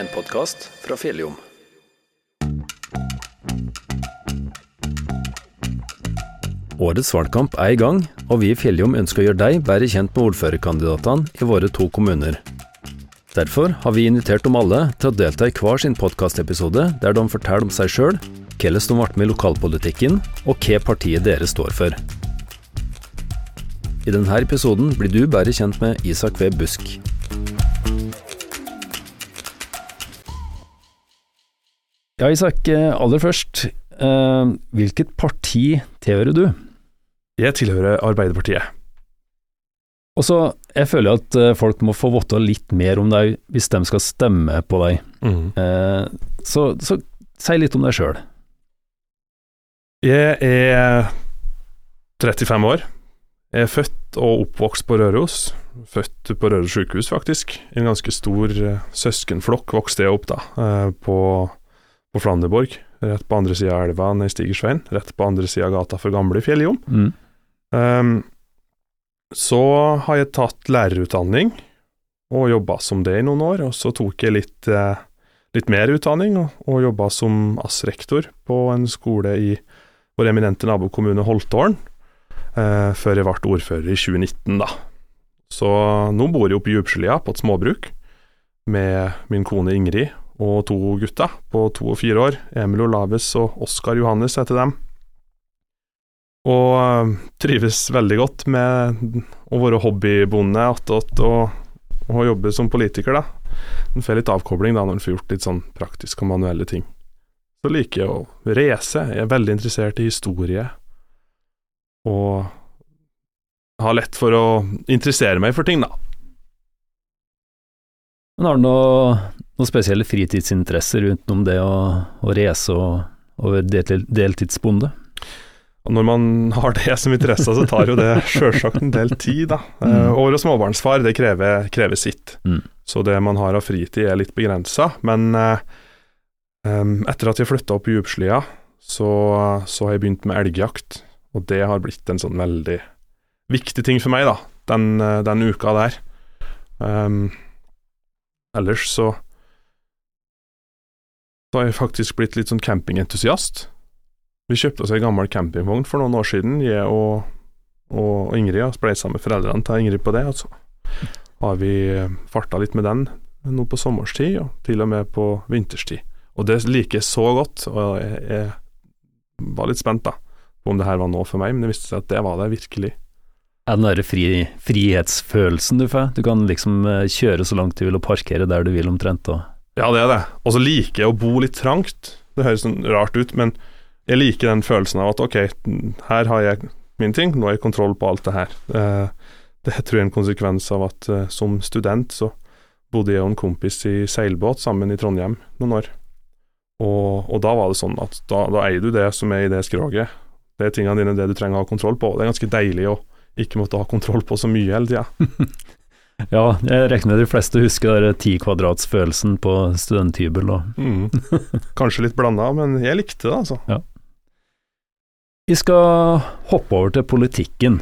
en podkast fra Fjelljom. Årets valgkamp er i gang, og vi i Fjelljom ønsker å gjøre deg bedre kjent med ordførerkandidatene i våre to kommuner. Derfor har vi invitert dem alle til å delta i hver sin podkastepisode der de forteller om seg sjøl, hvordan de ble med i lokalpolitikken, og hva partiet deres står for. I denne episoden blir du bedre kjent med Isak V. Busk. Ja, Isak, aller først. Uh, hvilket parti tilhører du? Jeg tilhører Arbeiderpartiet. Og så, Jeg føler at eh, folk må få vite litt mer om deg hvis de skal stemme på deg. Eh, så, så si litt om deg sjøl. Jeg er 35 år. Jeg er født og oppvokst på Røros. Født på Røros sykehus, faktisk. En ganske stor eh, søskenflokk vokste jeg opp da, eh, på, på Flanderborg. Rett på andre sida av elva i Stigersveien. Rett på andre sida av gata for gamle Fjelljom. Mm. Um, så har jeg tatt lærerutdanning og jobba som det i noen år, og så tok jeg litt, eh, litt mer utdanning og, og jobba som ASS-rektor på en skole i vår eminente nabokommune Holtålen, eh, før jeg ble ordfører i 2019, da. Så nå bor jeg oppe i Djupskelia på et småbruk med min kone Ingrid og to gutter på to og fire år, Emil Olaves og Oskar Johannes heter dem. Og øh, trives veldig godt med å være hobbybonde attåt og, og jobbe som politiker, da. En får litt avkobling da når en får gjort litt sånn praktiske og manuelle ting. Så liker jeg å reise, jeg er veldig interessert i historie, og har lett for å interessere meg for ting, da. Men har du noe, noen spesielle fritidsinteresser utenom det å, å race og, og være del, deltidsbonde? Og når man har det som interesse, så tar jo det sjølsagt en del tid, da. Mm. Eh, Å være småbarnsfar, det krever, krever sitt. Mm. Så det man har av fritid er litt begrensa. Men eh, etter at jeg flytta opp i Djupslia, så, så har jeg begynt med elgjakt. Og det har blitt en sånn veldig viktig ting for meg, da, den, eh, den uka der. Um, ellers så Så har jeg faktisk blitt litt sånn campingentusiast. Vi kjøpte oss ei gammel campingvogn for noen år siden, jeg og, og Ingrid har spleisa med foreldrene til Ingrid på det. Og så har vi farta litt med den nå på sommerstid, og til og med på vinterstid. Og det liker jeg så godt, og jeg, jeg var litt spent da, på om det her var noe for meg, men det viste seg at det var det virkelig. Er den derre fri, frihetsfølelsen du får? Du kan liksom eh, kjøre så langt du vil og parkere der du vil omtrent. Og. Ja, det er det. Og så liker jeg å bo litt trangt. Det høres sånn rart ut, men jeg liker den følelsen av at ok, her har jeg min ting, nå har jeg kontroll på alt det her. Eh, det tror jeg er en konsekvens av at eh, som student så bodde jeg og en kompis i seilbåt sammen i Trondheim noen år. Og, og da var det sånn at da, da eier du det som er i det skroget. Det er tingene dine, det du trenger å ha kontroll på. Det er ganske deilig å ikke måtte ha kontroll på så mye hele tida. Ja, jeg regner med de fleste husker den ti kvadratsfølelsen på studenthybel Mm. Kanskje litt blanda, men jeg likte det, altså. Vi skal hoppe over til politikken.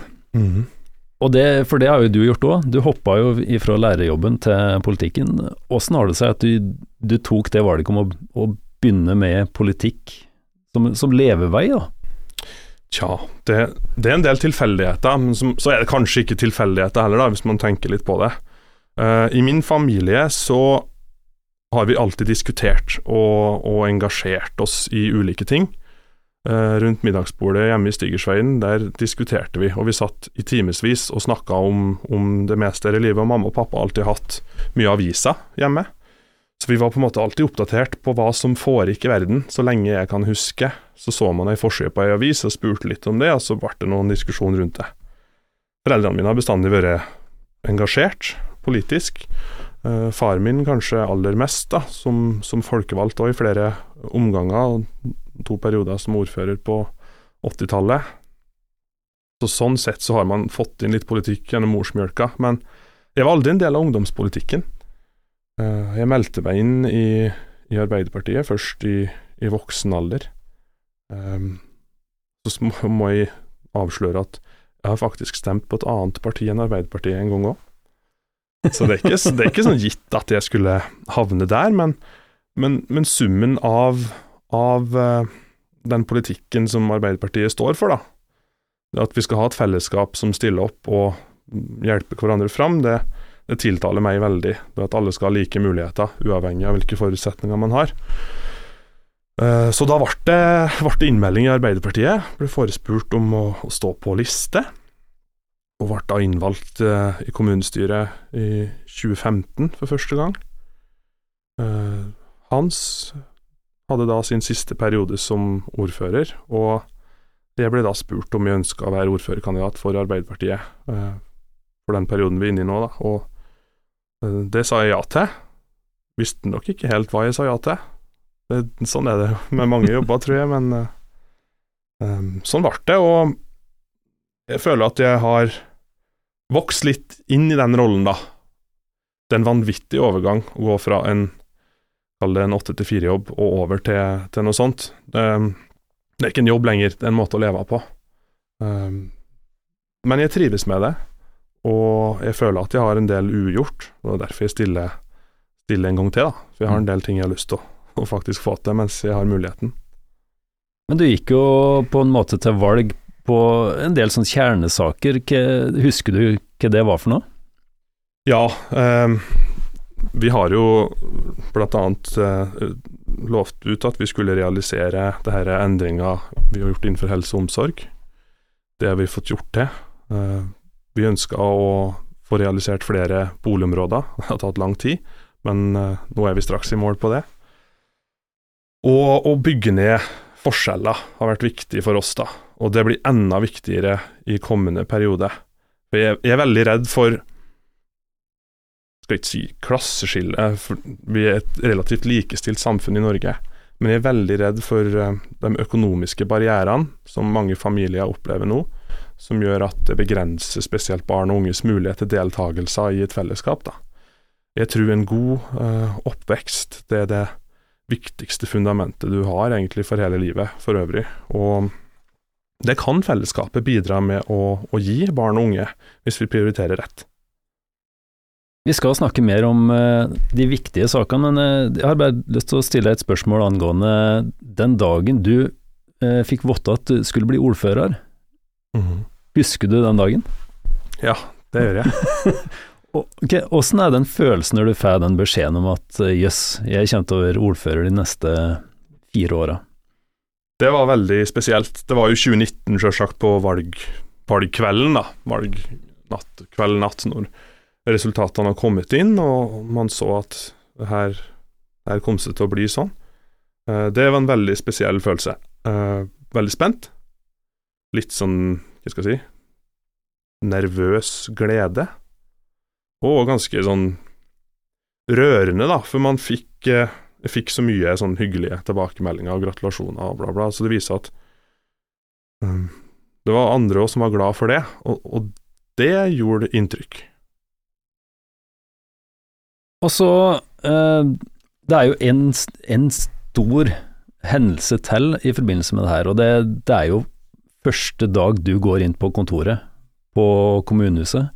Og det, for det har jo du gjort òg. Du hoppa jo fra lærerjobben til politikken. Åssen har det seg at du, du tok det valget om å, å begynne med politikk som, som levevei, da? Tja, det, det er en del tilfeldigheter, men som, så er det kanskje ikke tilfeldigheter heller, da, hvis man tenker litt på det. Uh, I min familie så har vi alltid diskutert og, og engasjert oss i ulike ting. Uh, rundt middagsbordet hjemme i Stigersveien, der diskuterte vi, og vi satt i timevis og snakka om, om det meste her i livet, og mamma og pappa har alltid hatt mye aviser hjemme. Så vi var på en måte alltid oppdatert på hva som foregikk i verden, så lenge jeg kan huske. Så så man ei forside på ei avis og spurte litt om det, og så ble det noen diskusjon rundt det. Foreldrene mine har bestandig vært engasjert politisk. Eh, far min kanskje aller mest, da, som, som folkevalgt òg i flere omganger, og to perioder som ordfører på 80-tallet. Så sånn sett så har man fått inn litt politikk gjennom morsmjølka, men jeg var aldri en del av ungdomspolitikken. Eh, Jeg meldte meg inn i, i Arbeiderpartiet først i, i voksen alder. Um, så må, må jeg avsløre at jeg har faktisk stemt på et annet parti enn Arbeiderpartiet en gang òg. Så det er, ikke, det er ikke sånn gitt at jeg skulle havne der, men, men, men summen av, av uh, den politikken som Arbeiderpartiet står for, da, at vi skal ha et fellesskap som stiller opp og hjelper hverandre fram, det, det tiltaler meg veldig. Det at alle skal ha like muligheter, uavhengig av hvilke forutsetninger man har. Uh, så da ble det, innmelding i Arbeiderpartiet. Ble forespurt om å, å stå på liste og ble da innvalgt eh, i kommunestyret i 2015 for første gang. Eh, Hans hadde da sin siste periode som ordfører, og jeg ble da spurt om jeg ønska å være ordførerkandidat for Arbeiderpartiet eh, for den perioden vi er inne i nå, da, og eh, det sa jeg ja til. Visste nok ikke helt hva jeg sa ja til. Det, sånn er det med mange jobber, tror jeg, men eh, eh, sånn ble det, og jeg føler at jeg har vokst litt inn i den rollen, da. Det er en vanvittig overgang å gå fra en kall det en åtte til fire-jobb og over til, til noe sånt. Det, det, er ikke en jobb lenger, det er en måte å leve på. Um, men jeg trives med det, og jeg føler at jeg har en del ugjort. og Det er derfor jeg stiller, stiller en gang til, da. For jeg har en del ting jeg har lyst til å, å faktisk få til mens jeg har muligheten. Men du gikk jo på en måte til valg på en del sånne kjernesaker. Husker du hva det var for noe? Ja, eh, vi har jo bl.a. Eh, lovt ut at vi skulle realisere det her endringa vi har gjort innenfor helse og omsorg. Det har vi fått gjort til. Eh, vi ønska å få realisert flere boligområder. Det har tatt lang tid, men eh, nå er vi straks i mål på det. Og å bygge ned forskjeller har vært viktig for oss, da og det blir enda viktigere i kommende periode. Jeg, er veldig redd for skal ikke si klasseskille, for vi er et relativt likestilt samfunn i Norge. Men jeg er veldig redd for uh, de økonomiske barrierene som mange familier opplever nå, som gjør at det begrenser spesielt barn og unges mulighet til deltakelse i et fellesskap. Da. Jeg tror en god uh, oppvekst det er det viktigste fundamentet du har egentlig for hele livet for øvrig. Og det kan fellesskapet bidra med å, å, gi barn og unge, hvis vi prioriterer rett. Vi skal snakke mer om uh, de viktige sakene, men uh, jeg har bare lyst til å stille et spørsmål angående den dagen du fikk vite at du skulle bli ordfører. Mm. Husker du den dagen? Ja, det gjør jeg. okay, hvordan er den følelsen når du får den beskjeden om at jøss, yes, jeg kommer til å være ordfører de neste fire åra? Det var veldig spesielt. Det var jo 2019, sjølsagt, på valg, valgkvelden, da. Valgnatt, kveld natt, når resultatene har kommet inn, og man så at det her, her kom det til å bli sånn. Eh, det var en veldig spesiell følelse. Eh, veldig spent. Litt sånn, hva skal jeg si, nervøs glede. Og ganske sånn rørende, da, for man fikk eh, fikk så mye sånn hyggelige tilbakemeldinger og gratulasjoner og bla, bla, så det viser at um, det var andre òg som var glad for det, og, og det gjorde inntrykk. Og så eh, Det er jo en, en, stor hendelse til i forbindelse med det her, og det, det er jo første dag du går inn på kontoret på kommunehuset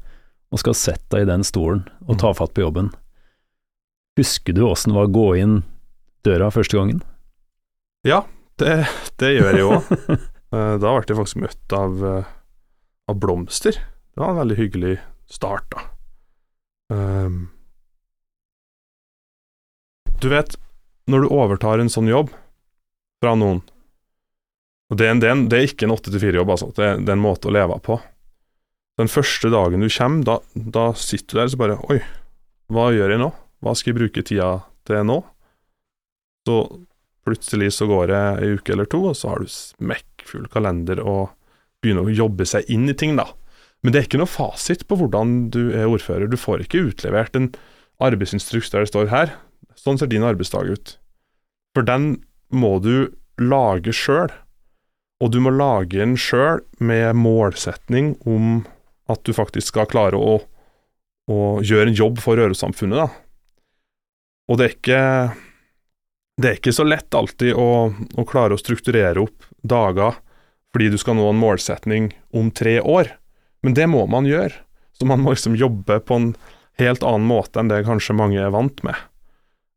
og skal sette deg i den stolen og ta fatt på jobben. Husker du åssen det var å gå inn døra første gangen? Ja, det, det gjør jeg òg. Eh, da ble jeg faktisk møtt av, eh, av, blomster. Det var en veldig hyggelig start, da. Um, du vet, når du overtar en sånn jobb fra noen og det er, en, det er, en, det er ikke en åtte til fire-jobb, altså. Det er, det er, en måte å leve på. Den første dagen du kommer, da, da sitter du der og så bare Oi, hva gjør jeg nå? Hva skal jeg bruke tida til nå? Så plutselig så går det ei uke eller to, og så har du smekkfull kalender og begynner å jobbe seg inn i ting, da. Men det er ikke noe fasit på hvordan du er ordfører. Du får ikke utlevert en arbeidsinstruks der det står her, sånn ser din arbeidsdag ut. For den må du lage sjøl, og du må lage den sjøl med målsetning om at du faktisk skal klare å, å gjøre en jobb for Røros-samfunnet, da. Og det er ikke det er ikke så lett alltid å, å, klare å strukturere opp dager fordi du skal nå en målsetning om tre år, men det må man gjøre. Så man må liksom jobbe på en helt annen måte enn det kanskje mange er vant med.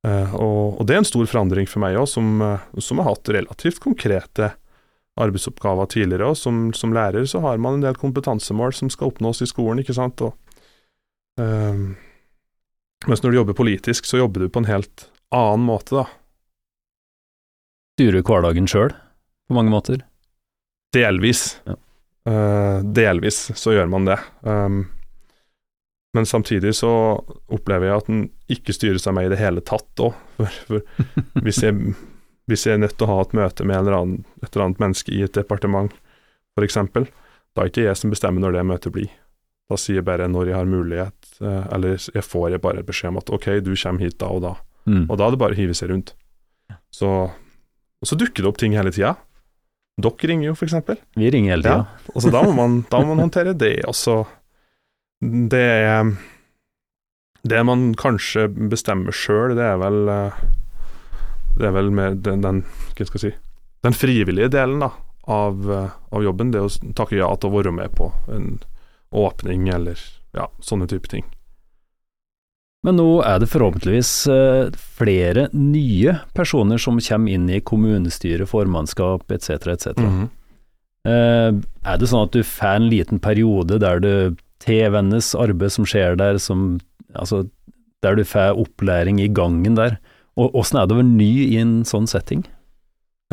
Eh, og, og det er en stor forandring for meg òg, som, eh, som har hatt relativt konkrete arbeidsoppgaver tidligere. Og som, som, lærer så har man en del kompetansemål som skal oppnås i skolen, ikke sant. Og, um, mens når du jobber politisk, så jobber du på en helt annen måte, da. Styrer hverdagen sjøl, på mange måter? Delvis. Ja. Uh, delvis så gjør man det. Um, men samtidig så opplever jeg at den ikke styrer seg med i det hele tatt òg. For, for hvis, jeg, hvis, jeg, er nødt til å ha et møte med annen, et eller annet menneske i et departement, f.eks., da er ikke jeg som bestemmer når det møtet blir. Da sier jeg bare når jeg har mulighet, eh, eller jeg får jeg bare beskjed om at ok, du kommer hit da og da. Mm. Og da er det bare å hive seg rundt. Så, og så dukker det opp ting hele tida. Dere ringer jo, f.eks. Vi ringer hele tida. Ja, og så da må, man, da må man håndtere det. også. det er Det man kanskje bestemmer sjøl, det er vel eh, Det er vel mer den, den, hva skal jeg si, den frivillige delen da, av, eh, av, jobben. Det å takke ja til å være med på en åpning eller ja, sånne type ting. Men nå er det forhåpentligvis eh, flere nye personer som kommer inn i kommunestyre, formannskap etc. etc. Mm -hmm. Er det sånn at du får en liten periode der du TV-enes arbeid som skjer der, som, altså, der du får opplæring i gangen der. Og Åssen er det å være ny i en sånn setting?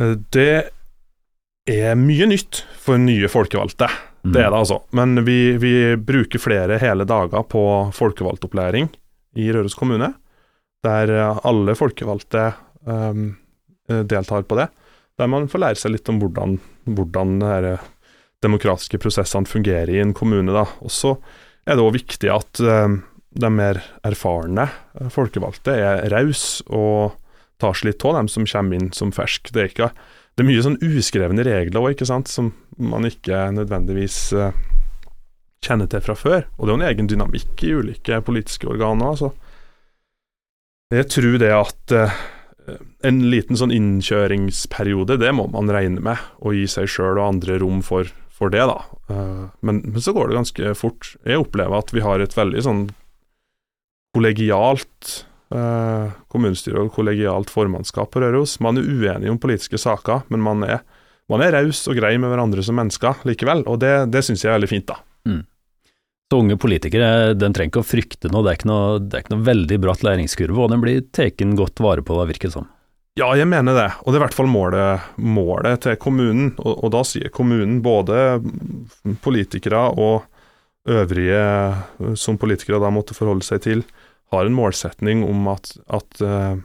Eh, det er mye nytt for nye folkevalgte. Mm. Det er det altså. Men vi, vi, bruker flere hele dager på folkevalgtopplæring i Røros kommune, der alle folkevalgte um, deltar på det. Der man får lære seg litt om hvordan, hvordan de demokratiske prosessene fungerer i en kommune. da. Og så er det òg viktig at uh, de mer erfarne folkevalgte er rause og tar seg litt av dem som kommer inn som fersk. Det er, det er mye sånn uskrevne regler ikke sant, som man ikke nødvendigvis uh, kjenner til fra før. Og det er jo en egen dynamikk i ulike politiske organer. altså. Jeg tror det at en liten sånn innkjøringsperiode, det må man regne med, å gi seg sjøl og andre rom for for det, da. Uh, men, men, så går det ganske fort. Jeg opplever at vi har et veldig sånn kollegialt eh, kommunestyre og kollegialt formannskap på Røros. Man er uenig om politiske saker, men man er, man er raus og grei med hverandre som mennesker likevel, og det, det syns jeg er veldig fint, da. Mm. Så unge politikere de trenger ikke å frykte noe, det er ikke noe, det er ikke noe veldig bratt læringskurve, og den blir tatt godt vare på, virker det som. Ja, jeg mener det, og det er i hvert fall målet, målet til kommunen. Og, og, da sier kommunen både politikere og øvrige som politikere da måtte forholde seg til, har en målsetning om at, at uh,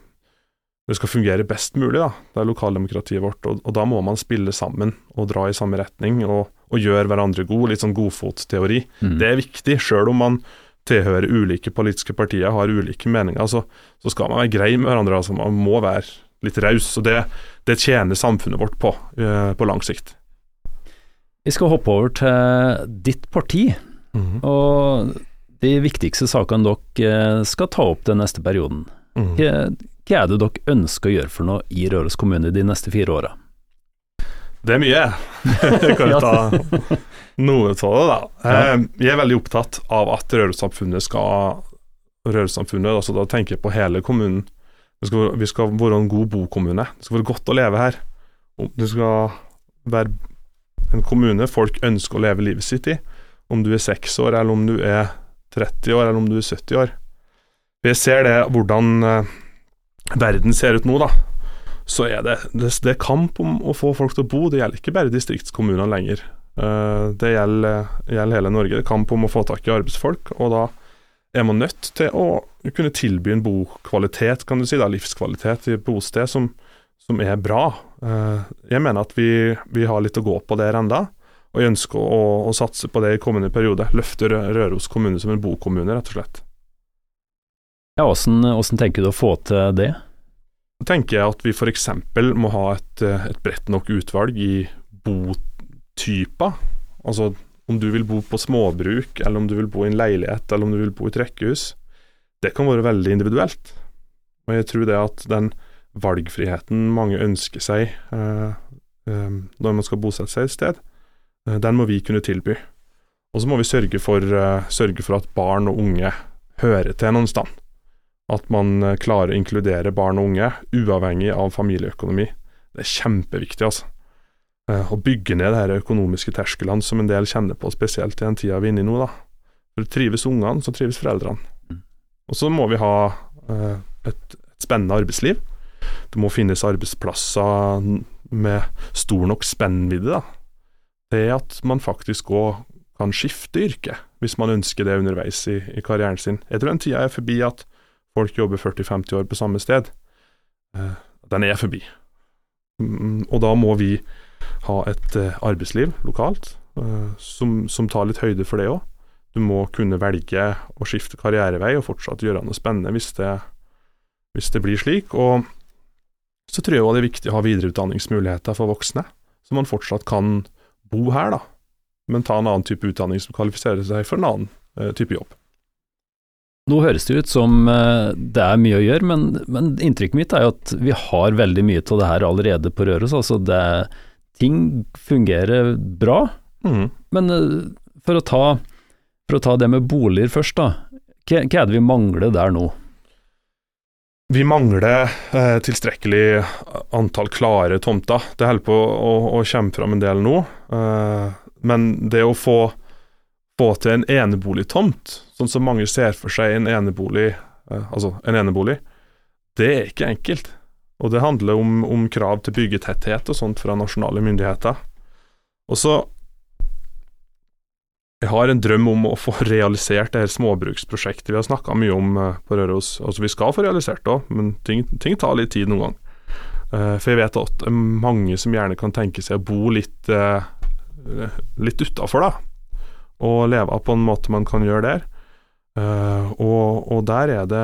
det skal fungere best mulig, da, det er lokaldemokratiet vårt. Og, og, da må man spille sammen og dra i samme retning og, og gjøre hverandre god, litt sånn godfotteori. Mm. Det er viktig, sjøl om man tilhører ulike politiske partier, har ulike meninger, så, så skal man være grei med hverandre. altså Man må være litt raus. Og det, det, tjener samfunnet vårt på, uh, på lang sikt. Vi skal hoppe over til ditt parti, mm -hmm. og de viktigste sakene dere eh, skal ta opp den neste perioden. Mm. Hva, hva, er det dere ønsker å gjøre for noe i Røros kommune de neste fire åra? Det er mye. Jeg kan jo ta noe av det, da. Eh, jeg er veldig opptatt av at Røros-samfunnet skal Røros-samfunnet, altså da tenker jeg på hele kommunen, vi skal, vi skal, være en god bokommune. Det skal være godt å leve her. Det skal være en kommune folk ønsker å leve livet sitt i. Om du er 6 år, eller om du er 30 år, eller om du er 70 år. Vi ser det hvordan uh, verden ser ut nå, da. Så er det, det, det, er kamp om å få folk til å bo. Det gjelder ikke bare distriktskommunene lenger. Uh, det gjelder, gjelder hele Norge. Det er kamp om å få tak i arbeidsfolk. og da er man nødt til å kunne tilby en bokvalitet, kan du si, da, livskvalitet i bosted som, som, er bra. Eh, jeg mener at vi, vi har litt å gå på der enda, og jeg ønsker å, å, satse på det i kommende periode. Løfte Røros kommune som en bokommune, rett og slett. Ja, Hvordan tenker du å få til det? Da tenker jeg at vi f.eks. må ha et, et bredt nok utvalg i botyper. Altså om du vil bo på småbruk, eller om du vil bo i en leilighet, eller om du vil bo i et rekkehus, det kan være veldig individuelt. Og jeg tror det at den valgfriheten mange ønsker seg eh, eh, når man skal bosette seg et sted, den må vi kunne tilby. Og så må vi sørge for, eh, sørge for, at barn og unge hører til noen sted. At man eh, klarer å inkludere barn og unge, uavhengig av familieøkonomi. Det er kjempeviktig, altså. Eh, å bygge ned de økonomiske terskelene som en del kjenner på, spesielt i den tida vi er inne i nå. da. For trives ungene, så trives foreldrene. Mm. Og så må vi ha eh, et, et spennende arbeidsliv. Det må finnes arbeidsplasser med stor nok spennvidde da. Til at man faktisk òg kan skifte yrke, hvis man ønsker det underveis i, i karrieren sin. Jeg tror den tida er forbi at folk jobber 40-50 år på samme sted. Eh, den er forbi. Mm, og da må vi ha et eh, arbeidsliv lokalt eh, som, som tar litt høyde for det òg. Du må kunne velge å skifte karrierevei og fortsatt gjøre noe spennende hvis det, hvis det blir slik. Og så tror jeg det er viktig å ha videreutdanningsmuligheter for voksne, så man fortsatt kan bo her, da, men ta en annen type utdanning som kvalifiserer seg for en annen uh, type jobb. Nå høres det ut som uh, det er mye å gjøre, men, men, inntrykket mitt er jo at vi har veldig mye av det her allerede på Røros. Altså det, ting fungerer bra, mm. men uh, for, å ta, for, å ta, det med boliger først, da. Hva, hva er det vi mangler der nå? Vi mangler eh, tilstrekkelig antall klare tomter. Det holder på å, å, komme fram en del nå. Eh, men det å få, få til en eneboligtomt, sånn som mange ser for seg en enebolig, eh, altså en enebolig, det er ikke enkelt. Og det handler om, om krav til byggetetthet og sånt fra nasjonale myndigheter. Og så jeg har en drøm om å få realisert det her småbruksprosjektet vi har snakka mye om uh, på Røros. Altså Vi skal få realisert det òg, men ting, ting, tar litt tid noen gang. Uh, for jeg vet at det er mange som gjerne kan tenke seg å bo litt uh, litt utafor, da. Og leve på en måte man kan gjøre der. Og, og, der er det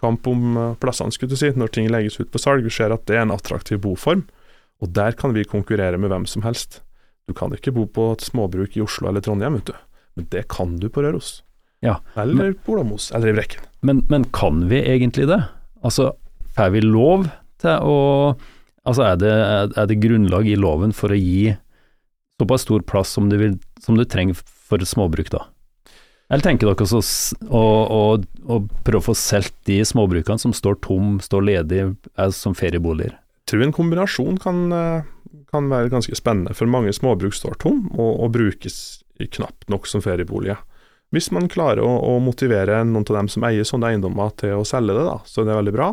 kamp om eh, plassene, skulle du si, når ting legges ut på salg. Vi ser at det er en attraktiv boform, og der kan vi konkurrere med hvem som helst. Du kan ikke bo på et småbruk i Oslo eller Trondheim, vet du. Men det kan du på Røros. Ja, eller på Olamos, eller i Brekken. Men, men, kan vi egentlig det? Altså, får vi lov til å Altså, er det, er det grunnlag i loven for å gi såpass stor plass som du, vil, som du trenger for et småbruk, da? Eller tenker dere også å, å, å prøve å få solgt de småbrukene som står tom, står ledig, er som ferieboliger? Tror en kombinasjon kan, eh, kan, være ganske spennende, for mange småbruk står tom og, og brukes knapt nok som ferieboliger. Hvis man klarer å, å, motivere noen av dem som eier sånne eiendommer til å selge det, da, så det veldig bra.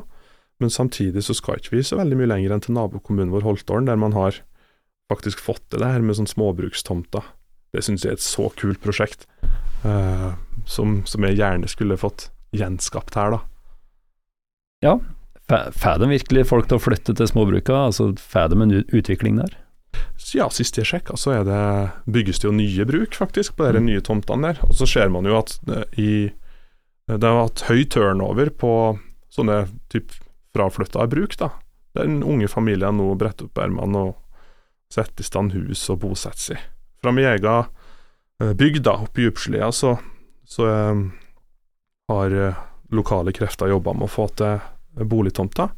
Men samtidig så skal ikke vi så veldig mye lenger enn til nabokommunen vår Holtålen, der man har faktisk fått til det her med sånn småbrukstomter. Det syns jeg er et så kult prosjekt, uh, som, som, jeg gjerne skulle fått gjenskapt her, da. Ja, får de virkelig folk til å flytte til småbruka? Altså får de en utvikling der? Ja, sist jeg sjekka, så det, bygges det jo nye bruk, faktisk, på de mm. nye tomtene der. Og så ser man jo at det, i, det har hatt høy turnover på sånne typ fraflytta bruk, da. Der unge familien nå bretter opp ermene og sette i stand hus og bosette seg. Fra min egen eh, bygd, oppe i Djupslia, så, så um, har lokale krefter jobba med å få til boligtomter.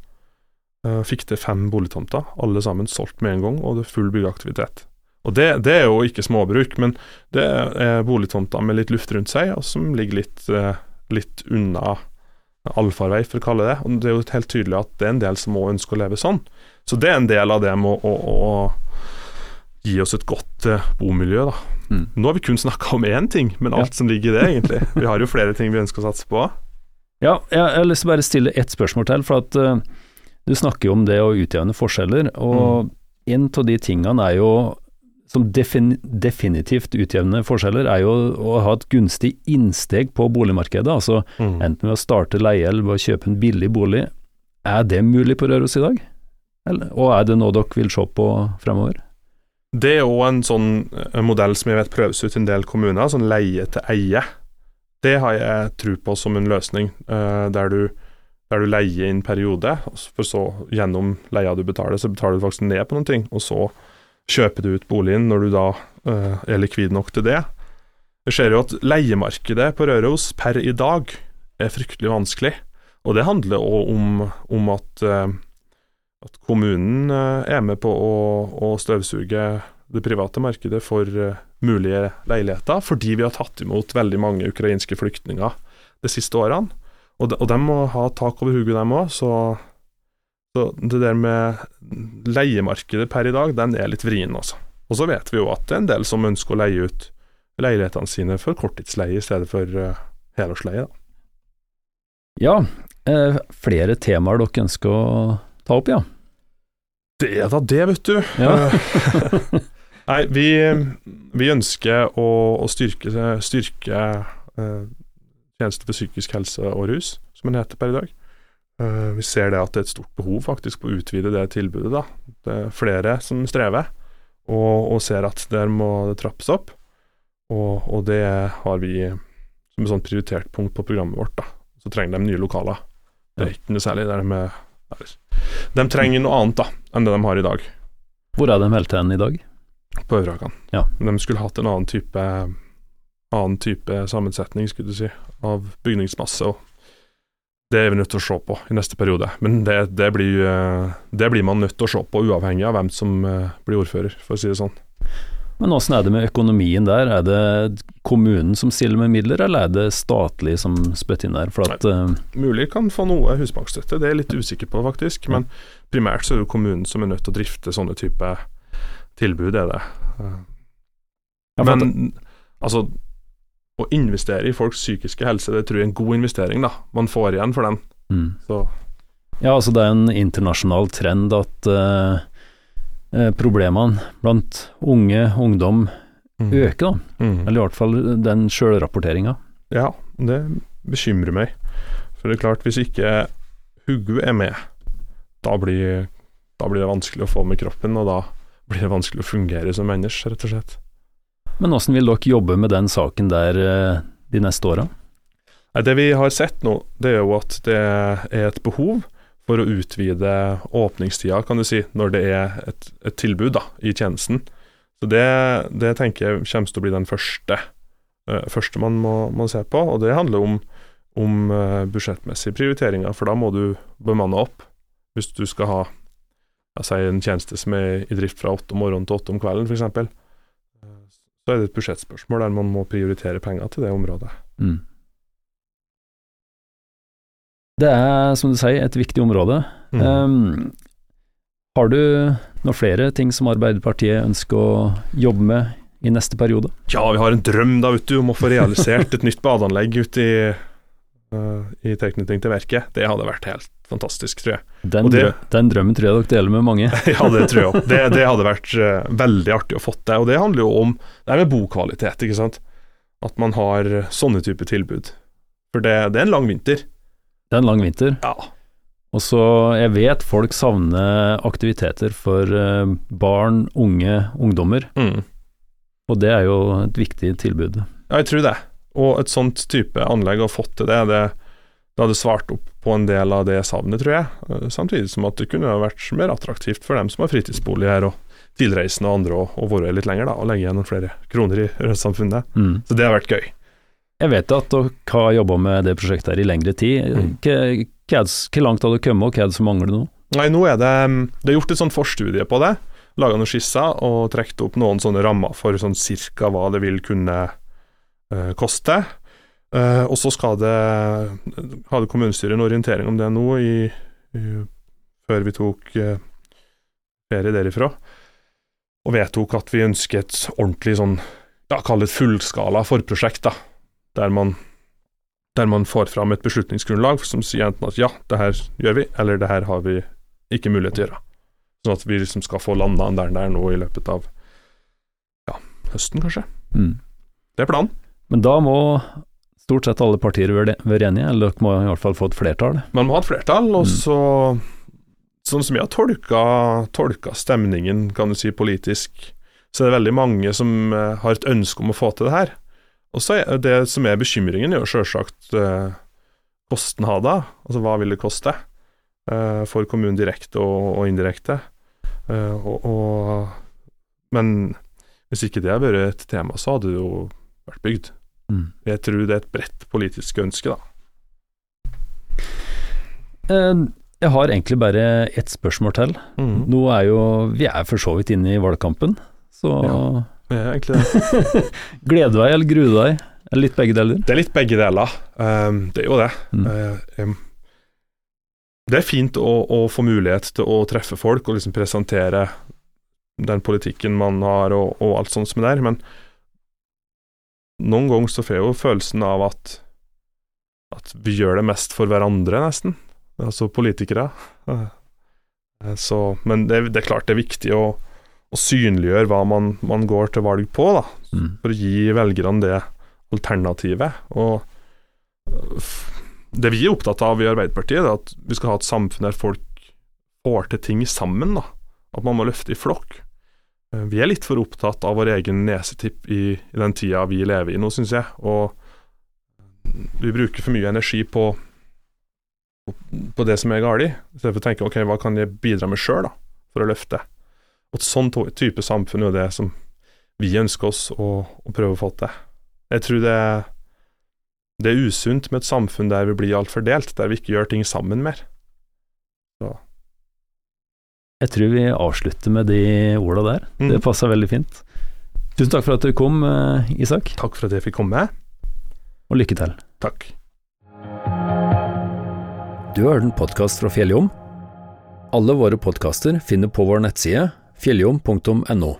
Uh, fikk til fem boligtomter, alle sammen solgt med en gang, og det er full byggeaktivitet. Og det, det, er jo ikke småbruk, men det er boligtomter med litt luft rundt seg, og som ligger litt, uh, litt unna allfarvei, for å kalle det. Og det er jo helt tydelig at det er en del som òg ønsker å leve sånn. Så det er en del av det med å, å, å gi oss et godt uh, bomiljø, da. Mm. Nå har vi kun snakka om én ting, men alt ja. som ligger i det, egentlig. Vi har jo flere ting vi ønsker å satse på. Ja, jeg har lyst til å bare stille ett spørsmål til. For at uh, du snakker jo om det å utjevne forskjeller, og mm. en av de tingene er jo som defin definitivt utjevner forskjeller, er jo å ha et gunstig innsteg på boligmarkedet. Altså mm. enten ved å starte leie eller ved å kjøpe en billig bolig. Er det mulig på Røros i dag? Eller, og er det noe dere vil se på fremover? Det er òg en sånn en eh, modell som jeg vet prøves ut i en del kommuner, sånn leie til eie. Det har jeg tro på som en løsning, uh, der, du, der, du, leier inn periode, for så gjennom leia du betaler, så betaler du faktisk ned på noen ting, og så kjøper du ut boligen når du da uh, er likvid nok til det. Vi ser jo at leiemarkedet på Røros per i dag er fryktelig vanskelig, og det handler òg om, om at uh, at kommunen eh, er med på å, å støvsuge det private markedet for uh, mulige leiligheter, fordi vi har tatt imot veldig mange ukrainske flyktninger de siste årene. Og de, og de må ha tak over hodet, dem òg. Så, så det der med leiemarkedet per i dag, den er litt vrien, altså. Og så vet vi jo at det er en del som ønsker å leie ut leilighetene sine for korttidsleie i stedet for uh, helårsleie. Da. Ja, eh, flere temaer dere ønsker å ta opp, ja? Det er da det, vet du. Ja. Nei, vi, vi ønsker å, å styrke, styrke uh, tjenester for psykisk helse og rus, som den heter per i dag. Uh, vi ser det at det er et stort behov faktisk på å utvide det tilbudet. da. Det er flere som strever, og, og ser at der må det trappes opp. Og, og, det har vi som et sånt prioritert punkt på programmet vårt. da. Så trenger de nye lokaler. Det er ikke noe særlig der de, de trenger noe annet da, enn det de har i dag. Hvor er de meldt hen i dag? På Øvre Ja. De skulle hatt en annen type, annen type sammensetning, skulle du si, av bygningsmasse. og det er vi nødt til å se på i neste periode. Men det, det, blir, eh, det blir, man nødt til å se på, uavhengig av hvem som eh, blir ordfører, for å si det sånn. Men åssen er det med økonomien der? Er det kommunen som stiller med midler, eller er det statlig som spytter inn der? At, Nei, Mulig kan få noe husbankstøtte, det er jeg litt usikker på faktisk. Men primært så er det kommunen som er nødt til å drifte sånne type tilbud, er det. Men altså å investere i folks psykiske helse, det tror jeg er en god investering, da. Man får igjen for den. Mm. Ja, altså det er en internasjonal trend at uh, problemene blant unge, ungdom, mm. øker, da. Mm. Eller i hvert fall den sjølrapporteringa. Ja, det bekymrer meg. For det er klart, hvis ikke Hugu er med, da blir, da blir det vanskelig å få med kroppen, og da blir det vanskelig å fungere som menneske, rett og slett. Men hvordan vil dere jobbe med den saken der eh, de neste åra? Det vi har sett nå, det er jo at det er et behov for å utvide åpningstida, kan du si, når det er et, et tilbud da, i tjenesten. Så det, det, tenker jeg kommer til å bli den første, uh, første man må, må, se på. Og det handler om, om uh, budsjettmessige prioriteringer, for da må du bemanne opp. Hvis du skal ha si, en tjeneste som er i drift fra åtte om morgenen til åtte om kvelden, f.eks så er det et budsjettspørsmål der man må prioritere penger til det området. Mm. Det er, som du sier, et viktig område. Mm. Um, har du noen flere ting som Arbeiderpartiet ønsker å jobbe med i neste periode? Ja, vi har en drøm da, vet du, om å få realisert et nytt badeanlegg ute i, i tilknytning til verket. Det hadde vært helt fantastisk, tror jeg. Den, det, den, drømmen tror jeg dere deler med mange. ja, det tror jeg òg. Det, det, hadde vært uh, veldig artig å få til. Og det handler jo om det er med bokvalitet, ikke sant. At man har sånne typer tilbud. For det, det, er en lang vinter. Det er en lang vinter. Ja. Og så, jeg vet folk savner aktiviteter for uh, barn, unge, ungdommer. Mm. Og det er jo et viktig tilbud. Ja, jeg tror det. Og et sånt type anlegg har fått til det, det det hadde svart opp på en del av det savnet, tror jeg. Eh, samtidig som at det kunne vært mer attraktivt for dem som har fritidsbolig her, og tilreisende og andre, å være litt lenger da, og legge igjen noen flere kroner i Rødsamfunnet. Mm. Så det har vært gøy. Jeg vet at dere har jobba med det prosjektet her i lengre tid. Mm. Hvor langt har dere kommet, og hva er det som mangler nå? Nei, nå er det Det er gjort et sånt forstudie på det. Laga noen skisser og trukket opp noen sånne rammer for sånn cirka hva det vil kunne koste. Uh, og så skal det hadde kommunestyret en orientering om det nå i, i, før vi tok uh, ferie derifra, og vedtok at vi ønsker et ordentlig sånn, ja, kall det et fullskala forprosjekt, da, der man, der man får fram et beslutningsgrunnlag som sier enten at ja, det her gjør vi, eller det her har vi ikke mulighet til å gjøre. Sånn at vi liksom skal få landa den der nå i løpet av ja, høsten, kanskje. Mm. Det er planen. Men da må stort sett alle partier være enige, eller dere må i hvert fall få et flertall? Man må ha et flertall, og mm. så Sånn som jeg har tolka, tolka, stemningen, kan du si, politisk, så er det veldig mange som uh, har et ønske om å få til det her. Og så er det som er bekymringen, er jo sjølsagt uh, kostnader. Altså hva vil det koste eh, for kommunen direkte og, og indirekte. Eh, og, og, men hvis ikke det hadde vært et tema, så hadde det jo vært bygd. Mm. Jeg tror det er et bredt politisk ønske, da. Eh, jeg har egentlig bare ett spørsmål til. Mm. Nå er jo Vi er for så vidt inne i valgkampen, så ja, vi er egentlig det. Gleder du deg eller gruer du deg? Eller litt begge deler? Det er litt begge deler. Um, det er jo det. Mm. Um, det er fint å, å, få mulighet til å treffe folk og liksom presentere den politikken man har og, og alt sånt som det er men noen ganger så får jeg jo følelsen av at at vi gjør det mest for hverandre, nesten. Altså politikere. Uh, så, men det, det, er klart det er viktig å, å synliggjøre hva man, man, går til valg på, da. Mm. For å gi velgerne det alternativet. Og det vi er opptatt av i Arbeiderpartiet, er at vi skal ha et samfunn der folk får til ting sammen. da. At man må løfte i flokk. Eh, vi er litt for opptatt av vår egen nesetipp i, i den tida vi lever i nå, syns jeg. Og vi bruker for mye energi på, på, det som er galt, i stedet for å tenke ok, hva kan jeg bidra med sjøl for å løfte. Og et sånn type samfunn er jo det som vi ønsker oss å, å prøve å få til. Jeg tror det det er usunt med et samfunn der vi blir altfor delt, der vi ikke gjør ting sammen mer. Jeg tror vi avslutter med de orda der. Mm. Det passer veldig fint. Tusen takk for at du kom, eh, Isak. Takk for at jeg fikk komme. Og lykke til. Takk. Du har hørt en podkast fra Fjelljom. Alle våre podkaster finner på vår nettside fjelljom.no.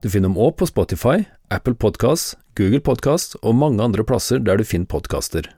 Du finner dem òg på Spotify, Apple Podkast, Google Podkast og mange andre plasser der du finner podkaster.